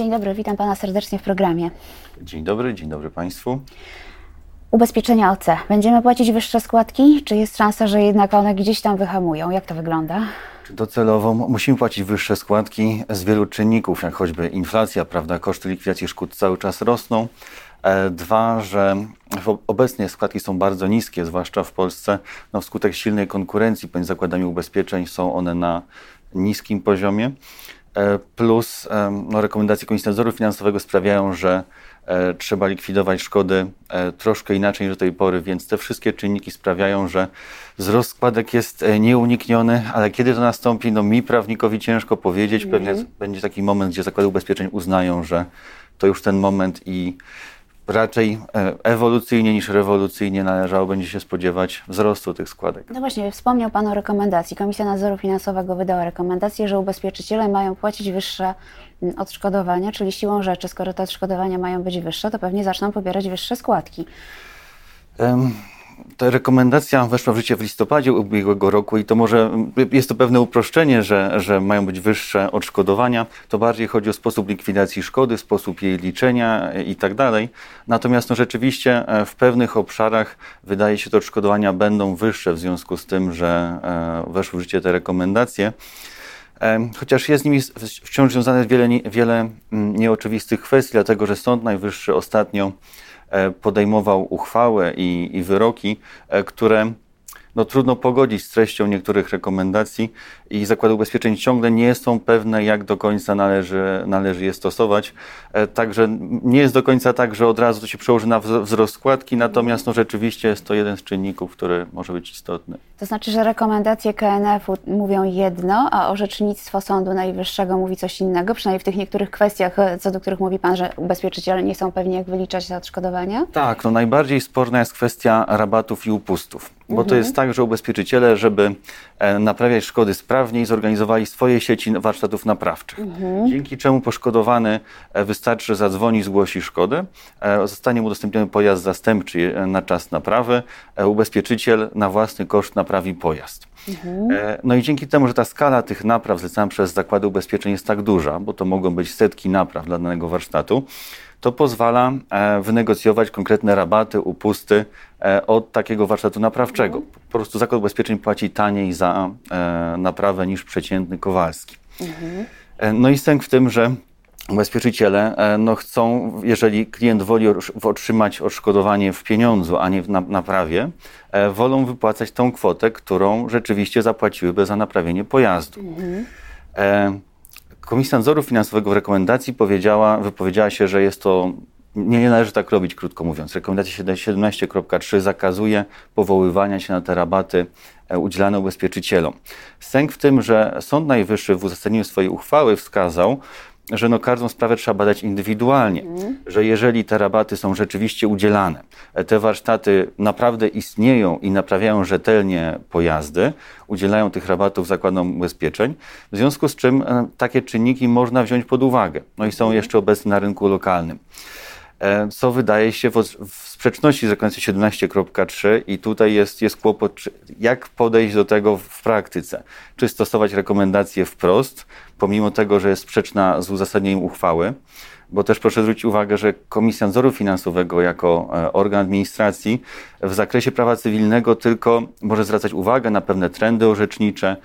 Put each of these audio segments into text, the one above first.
Dzień dobry, witam pana serdecznie w programie. Dzień dobry, dzień dobry Państwu. Ubezpieczenia OC. Będziemy płacić wyższe składki, czy jest szansa, że jednak one gdzieś tam wyhamują? Jak to wygląda? Docelowo musimy płacić wyższe składki z wielu czynników, jak choćby inflacja, prawda, koszty likwidacji szkód cały czas rosną. E, dwa, że obecnie składki są bardzo niskie, zwłaszcza w Polsce. No, wskutek silnej konkurencji pomiędzy zakładami ubezpieczeń są one na niskim poziomie. E, plus no, rekomendacje Komisji Nadzoru Finansowego sprawiają, że e, trzeba likwidować szkody troszkę inaczej niż do tej pory, więc te wszystkie czynniki sprawiają, że wzrost składek jest nieunikniony, ale kiedy to nastąpi, no mi prawnikowi ciężko powiedzieć. Pewnie mm. będzie taki moment, gdzie zakłady ubezpieczeń uznają, że to już ten moment i raczej e, ewolucyjnie niż rewolucyjnie należało będzie się spodziewać wzrostu tych składek. No właśnie, wspomniał Pan o rekomendacji. Komisja Nadzoru Finansowego wydała rekomendację, że ubezpieczyciele mają płacić wyższe mm, odszkodowania, czyli siłą rzeczy, skoro te odszkodowania mają być wyższe, to pewnie zaczną pobierać wyższe składki. Um ta rekomendacja weszła w życie w listopadzie ubiegłego roku i to może jest to pewne uproszczenie, że, że mają być wyższe odszkodowania. To bardziej chodzi o sposób likwidacji szkody, sposób jej liczenia i tak dalej. Natomiast no, rzeczywiście e, w pewnych obszarach wydaje się, że odszkodowania będą wyższe w związku z tym, że e, weszły w życie te rekomendacje. E, chociaż jest z nimi wciąż związane wiele, wiele mm, nieoczywistych kwestii, dlatego że Sąd Najwyższy ostatnio podejmował uchwały i, i wyroki, e, które no, trudno pogodzić z treścią niektórych rekomendacji i zakłady ubezpieczeń ciągle nie są pewne, jak do końca należy, należy je stosować. E, także nie jest do końca tak, że od razu to się przełoży na wzrost składki, natomiast no, rzeczywiście jest to jeden z czynników, który może być istotny. To znaczy, że rekomendacje KNF-u mówią jedno, a orzecznictwo Sądu Najwyższego mówi coś innego, przynajmniej w tych niektórych kwestiach, co do których mówi Pan, że ubezpieczyciele nie są pewni, jak wyliczać te odszkodowania? Tak, no najbardziej sporna jest kwestia rabatów i upustów, bo mhm. to jest tak, że ubezpieczyciele, żeby e, naprawiać szkody sprawniej, zorganizowali swoje sieci warsztatów naprawczych. Mhm. Dzięki czemu poszkodowany e, wystarczy, że zadzwoni, zgłosi szkodę, e, zostanie mu udostępniony pojazd zastępczy na czas naprawy, ubezpieczyciel na własny koszt naprawi pojazd. Mhm. No i dzięki temu, że ta skala tych napraw zlecana przez zakłady ubezpieczeń jest tak duża, bo to mogą być setki napraw dla danego warsztatu, to pozwala e, wynegocjować konkretne rabaty, upusty e, od takiego warsztatu naprawczego. Po prostu Zakład Ubezpieczeń płaci taniej za e, naprawę niż przeciętny Kowalski. Mhm. No i sęk w tym, że ubezpieczyciele no, chcą, jeżeli klient woli otrzymać odszkodowanie w pieniądzu, a nie w naprawie, wolą wypłacać tą kwotę, którą rzeczywiście zapłaciłyby za naprawienie pojazdu. Mhm. Komisja Nadzoru Finansowego w rekomendacji powiedziała, wypowiedziała się, że jest to nie należy tak robić, krótko mówiąc. Rekomendacja 17.3 zakazuje powoływania się na te rabaty e, udzielane ubezpieczycielom. Sęk w tym, że Sąd Najwyższy w uzasadnieniu swojej uchwały wskazał, że no każdą sprawę trzeba badać indywidualnie, mm. że jeżeli te rabaty są rzeczywiście udzielane, te warsztaty naprawdę istnieją i naprawiają rzetelnie pojazdy, udzielają tych rabatów zakładom ubezpieczeń, w związku z czym e, takie czynniki można wziąć pod uwagę. No i są mhm. jeszcze obecne na rynku lokalnym. E, co wydaje się w, sprzeczności z rekomendacją 17.3 i tutaj jest, jest kłopot, jak podejść do tego w praktyce. Czy stosować rekomendacje wprost, pomimo tego, że jest sprzeczna z uzasadnieniem uchwały, bo też proszę zwrócić uwagę, że Komisja Nadzoru Finansowego jako e, organ administracji w zakresie prawa cywilnego tylko może zwracać uwagę na pewne trendy orzecznicze,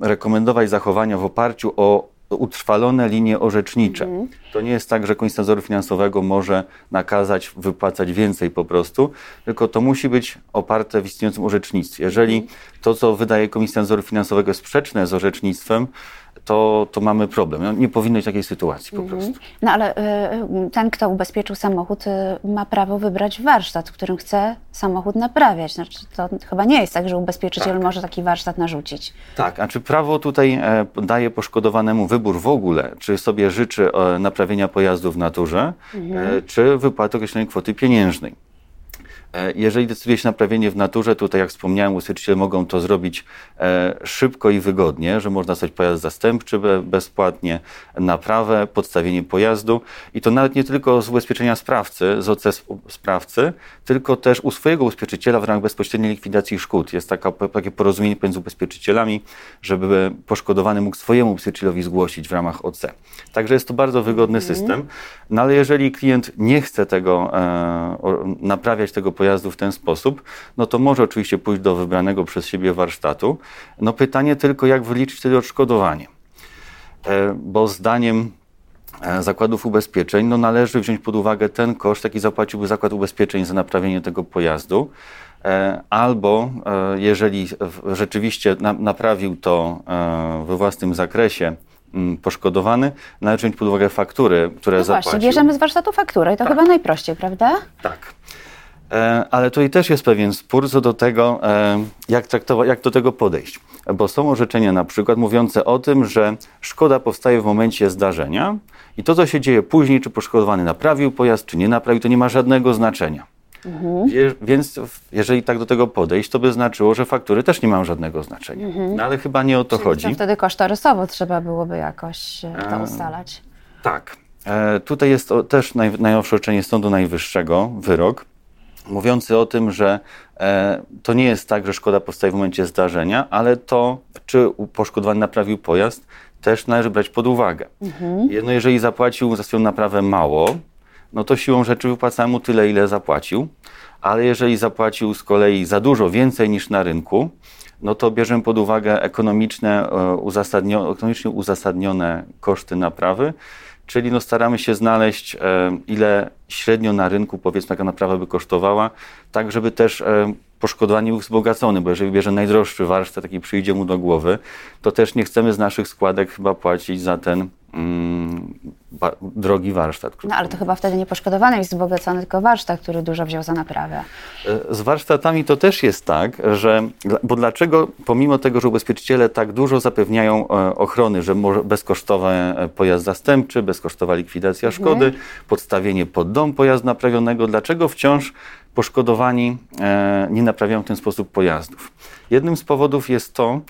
rekomendować zachowania w oparciu o utrwalone linie orzecznicze. Mhm. To nie jest tak, że Komisja Nadzoru Finansowego może nakazać wypłacać więcej po prostu, tylko to musi być oparte w istniejącym orzecznictwie. Jeżeli to, co wydaje Komisja Nadzoru Finansowego jest sprzeczne z orzecznictwem, to, to mamy problem. No, nie powinno być takiej sytuacji po mhm. prostu. No ale y, ten, kto ubezpieczył samochód, y, ma prawo wybrać warsztat, w którym chce samochód naprawiać. Znaczy, to chyba nie jest tak, że ubezpieczyciel tak. może taki warsztat narzucić. Tak, a czy prawo tutaj e, daje poszkodowanemu wybór w ogóle, czy sobie życzy e, naprawienia pojazdu w naturze, mhm. e, czy wypłaty określonej kwoty pieniężnej. E, Jeżeli decyduje się na naprawienie w naturze, tutaj jak wspomniałem, ubezpieczyciele mogą to zrobić e, szybko i wygodnie, że można stać pojazd zastępczy be- bezpłatnie, naprawę, podstawienie pojazdu i to nawet nie tylko z ubezpieczenia sprawcy, z OC sp- sprawcy, tylko też u swojego ubezpieczyciela w ramach bezpośredniej likwidacji szkód. Jest taka, takie porozumienie pomiędzy ubezpieczycielami, żeby poszkodowany mógł swojemu ubezpieczycielowi zgłosić w ramach OC. Także jest to bardzo wygodny system, no ale jeżeli klient nie chce tego e, naprawiać tego pojazdu w ten sposób, no to może oczywiście pójść do wybranego przez siebie warsztatu. No pytanie tylko, jak wyliczyć wtedy odszkodowanie. E, bo zdaniem e, zakładów ubezpieczeń no należy wziąć pod uwagę ten koszt, jaki zapłaciłby zakład ubezpieczeń za naprawienie tego pojazdu. E, Albo jeżeli rzeczywiście na, naprawił to we własnym zakresie mm, poszkodowany, należy wziąć pod uwagę faktury, które No zapłacił. właśnie, bierzemy z warsztatu fakturę i to chyba najprościej, prawda? Tak. E, Ale tutaj też jest pewien spór co do tego, e, jak, traktować, jak do tego podejść. Bo są orzeczenia na przykład mówiące o tym, że szkoda powstaje w momencie zdarzenia i to, co się dzieje później, czy poszkodowany naprawił pojazd, czy nie naprawił, to nie ma żadnego znaczenia. Wie- Więc jeżeli tak do tego podejść, to by znaczyło, że faktury też nie mają żadnego znaczenia. No ale chyba nie o to chodzi. To wtedy kosztorysowo trzeba byłoby jakoś e, to ustalać. Tak. E, tutaj jest o, też naj, najnowsze orzeczenie Sądu Najwyższego, wyrok, mówiący o tym, że e, to nie jest tak, że szkoda powstaje w momencie zdarzenia, ale to, czy poszkodowany naprawił pojazd, też należy brać pod uwagę. Jedno, jeżeli zapłacił za swoją naprawę mało, no to siłą rzeczy wypłacamy mu tyle, ile zapłacił, ale jeżeli zapłacił z kolei za dużo, więcej niż na rynku, no to bierzemy pod uwagę ekonomiczne, e, uzasadnio, ekonomicznie uzasadnione koszty naprawy, czyli no staramy się znaleźć, e, ile średnio na rynku powiedzmy taka naprawa by kosztowała, tak żeby też e, poszkodowany był wzbogacony, bo jeżeli bierze najdroższy warsztat, taki przyjdzie mu do głowy, to też nie chcemy z naszych składek chyba płacić za ten drogi warsztat. No ale to chyba wtedy nie poszkodowany jest wzbogacony, tylko warsztat, który dużo wziął za naprawę. E, Z warsztatami to też jest tak, że, bo dlaczego pomimo tego, że ubezpieczyciele tak dużo zapewniają e, ochrony, że bezkosztowy e, pojazd zastępczy, bezkosztowa likwidacja szkody, podstawienie pod dom pojazdu naprawionego, dlaczego wciąż poszkodowani nie naprawiają w ten sposób pojazdów? Jednym z powodów jest to,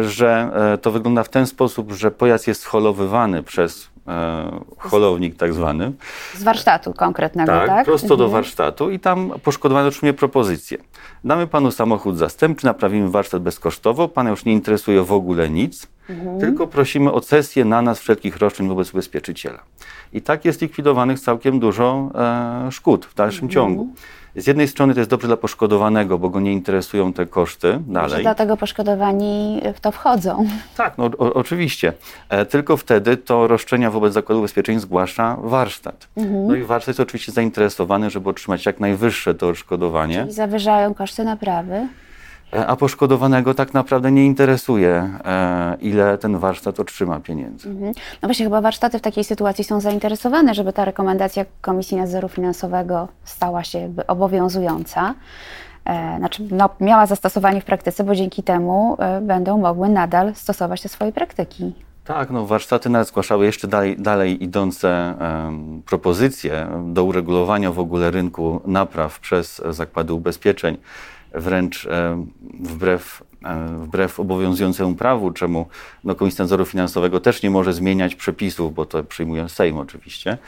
że e, to wygląda w ten sposób, że pojazd jest holowywany przez e, holownik tak zwany, Z warsztatu konkretnego, tak? tak, prosto do warsztatu i tam poszkodowany otrzymuje propozycję. Damy panu samochód zastępczy, naprawimy warsztat bezkosztowo, pana już nie interesuje w ogóle nic, tylko prosimy o cesję na nas wszelkich roszczeń wobec ubezpieczyciela. I tak jest likwidowanych całkiem dużo e, szkód w dalszym ciągu. Z jednej strony to jest dobrze dla poszkodowanego, bo go nie interesują te koszty dalej. dlatego poszkodowani w to wchodzą. Tak, no o, oczywiście. E, tylko wtedy to roszczenia wobec zakładu ubezpieczeń zgłasza warsztat. No i warsztat jest oczywiście zainteresowany, żeby otrzymać jak najwyższe to odszkodowanie, I zawyżają koszty naprawy. E, a poszkodowanego tak naprawdę nie interesuje, e, ile ten warsztat otrzyma pieniędzy. Mhm. No właśnie, chyba warsztaty w takiej sytuacji są zainteresowane, żeby ta rekomendacja Komisji Nadzoru Finansowego stała się jakby obowiązująca. E, znaczy, no, miała zastosowanie w praktyce, bo dzięki temu będą mogły nadal stosować te swoje praktyki. Tak, no warsztaty nawet zgłaszały jeszcze dalej, dalej idące em, propozycje do uregulowania w ogóle rynku napraw przez zakłady ubezpieczeń, wręcz em, wbrew, e, wbrew obowiązującemu prawu, czemu no, Komisja Nadzoru Finansowego też nie może zmieniać przepisów, bo to przyjmuje Sejm oczywiście.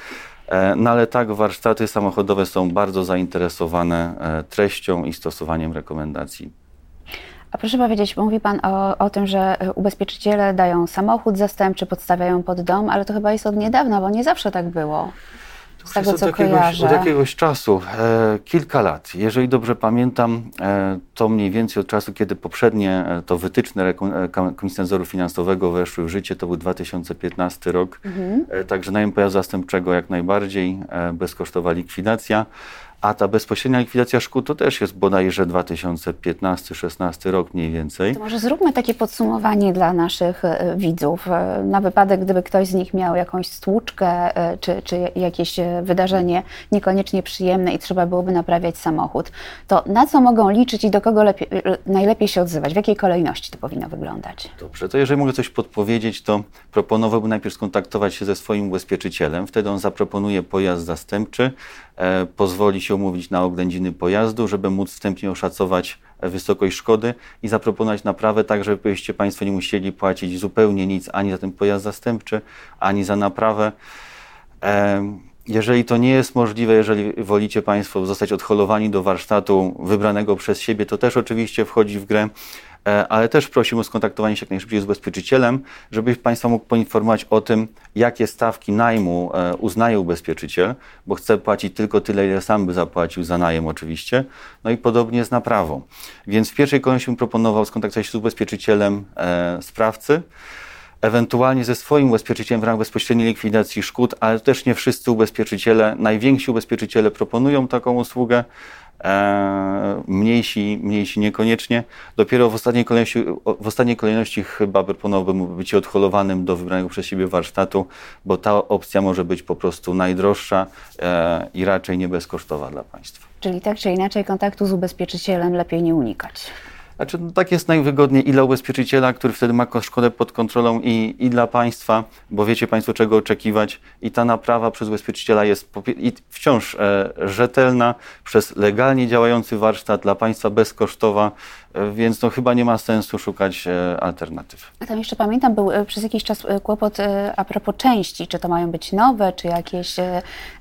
E, No ale tak, warsztaty samochodowe są bardzo zainteresowane e, treścią i stosowaniem rekomendacji A proszę powiedzieć, mówi Pan o, o tym, że e, ubezpieczyciele dają samochód zastępczy, podstawiają pod dom, ale to chyba jest od niedawna, bo nie zawsze tak było. Z tego, Od co jakiegoś, kojarzę. od jakiegoś czasu, e, kilka lat. Jeżeli dobrze pamiętam, e, to mniej więcej od czasu, kiedy poprzednie e, to wytyczne e, Komisji Nadzoru Finansowego weszły w życie, to był 2015 rok. E, także najem pojazdu zastępczego jak najbardziej, e, bezkosztowa likwidacja. A ta bezpośrednia likwidacja szkód to też jest bodajże 2015-16 rok mniej więcej. To może zróbmy takie podsumowanie dla naszych e, widzów, e, na wypadek, gdyby ktoś z nich miał jakąś stłuczkę e, czy, czy jakieś wydarzenie niekoniecznie przyjemne i trzeba byłoby naprawiać samochód. To na co mogą liczyć i do kogo lepiej, najlepiej się odzywać? W jakiej kolejności to powinno wyglądać? Dobrze, to jeżeli mogę coś podpowiedzieć, to proponowałbym najpierw skontaktować się ze swoim ubezpieczycielem. Wtedy on zaproponuje pojazd zastępczy. e, pozwoli się umówić na oględziny pojazdu, żeby móc wstępnie oszacować wysokość szkody i zaproponować naprawę, tak żebyście Państwo nie musieli płacić zupełnie nic ani za ten pojazd zastępczy, ani za naprawę. Jeżeli to nie jest możliwe, jeżeli wolicie Państwo zostać odholowani do warsztatu wybranego przez siebie, to też oczywiście wchodzi w grę, ale też prosimy o skontaktowanie się jak najszybciej z ubezpieczycielem, żeby Państwa mógł poinformować o tym, jakie stawki najmu e, uznaje ubezpieczyciel, bo chce płacić tylko tyle, ile sam by zapłacił za najem oczywiście, no i podobnie z naprawą. Więc w pierwszej kolejności bym proponował skontaktować się z ubezpieczycielem e, sprawcy, ewentualnie ze swoim ubezpieczycielem w ramach bezpośredniej likwidacji szkód, ale też nie wszyscy ubezpieczyciele, najwięksi ubezpieczyciele proponują taką usługę, e, mniejsi, mniejsi niekoniecznie. Dopiero w ostatniej kolejności, w ostatniej kolejności chyba proponowałbym być odholowanym do wybranego przez siebie warsztatu, bo ta opcja może być po prostu najdroższa e, i raczej nie bezkosztowa dla Państwa. Czyli tak czy inaczej kontaktu z ubezpieczycielem lepiej nie unikać. Znaczy, no, tak jest najwygodniej i dla ubezpieczyciela, który wtedy ma szkodę pod kontrolą, i, i dla państwa, bo wiecie państwo, czego oczekiwać. I ta naprawa przez ubezpieczyciela jest wciąż e, rzetelna, przez legalnie działający warsztat, dla państwa bezkosztowa, więc no, chyba nie ma sensu szukać e, alternatyw. A tam jeszcze pamiętam, był e, przez jakiś czas e, kłopot a propos części, czy to mają być nowe, czy jakieś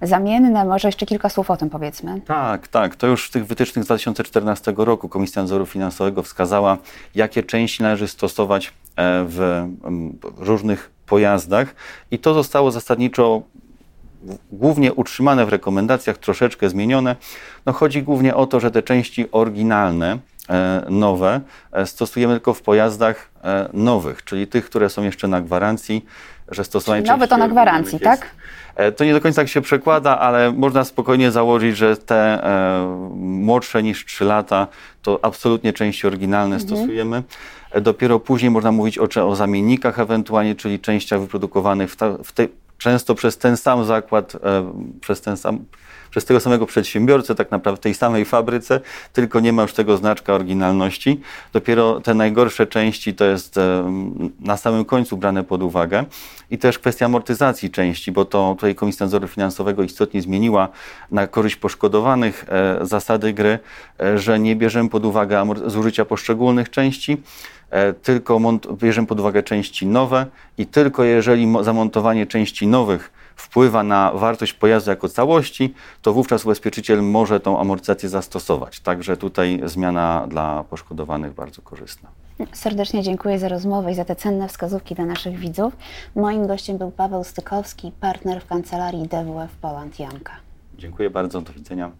zamienne. Może jeszcze kilka słów o tym powiedzmy. Tak, tak. To już w tych wytycznych z 2014 roku Komisja Nadzoru Finansowego wskazała, jakie części należy stosować w różnych pojazdach i to zostało zasadniczo głównie utrzymane w rekomendacjach, troszeczkę zmienione. No chodzi głównie o to, że te części oryginalne, nowe, e, stosujemy tylko w pojazdach e, nowych, czyli tych, które są jeszcze na gwarancji, że stosowanie Czyli nowe to na gwarancji, oryginalnych tak? E, To nie do końca tak się przekłada, ale można spokojnie założyć, że te e, młodsze niż 3 lata to absolutnie części oryginalne stosujemy. E, Dopiero później można mówić o, o zamiennikach ewentualnie, czyli częściach wyprodukowanych w ta, w te, często przez ten sam zakład, e, przez ten sam przez tego samego przedsiębiorcę, tak naprawdę w tej samej fabryce, tylko nie ma już tego znaczka oryginalności. Dopiero te najgorsze części to jest e, na samym końcu brane pod uwagę. I też kwestia amortyzacji części, bo to tutaj Komisja Nadzoru Finansowego istotnie zmieniła na korzyść poszkodowanych e, zasady gry, że nie bierzemy pod uwagę zużycia poszczególnych części, tylko mont- bierzemy pod uwagę części nowe i tylko jeżeli mo- zamontowanie części nowych wpływa na wartość pojazdu jako całości, to wówczas ubezpieczyciel może tą amortyzację zastosować. Także tutaj zmiana dla poszkodowanych bardzo korzystna. Serdecznie dziękuję za rozmowę i za te cenne wskazówki dla naszych widzów. Moim gościem był Paweł Stykowski, partner w kancelarii DWF Poland Janka. Dziękuję bardzo, do widzenia.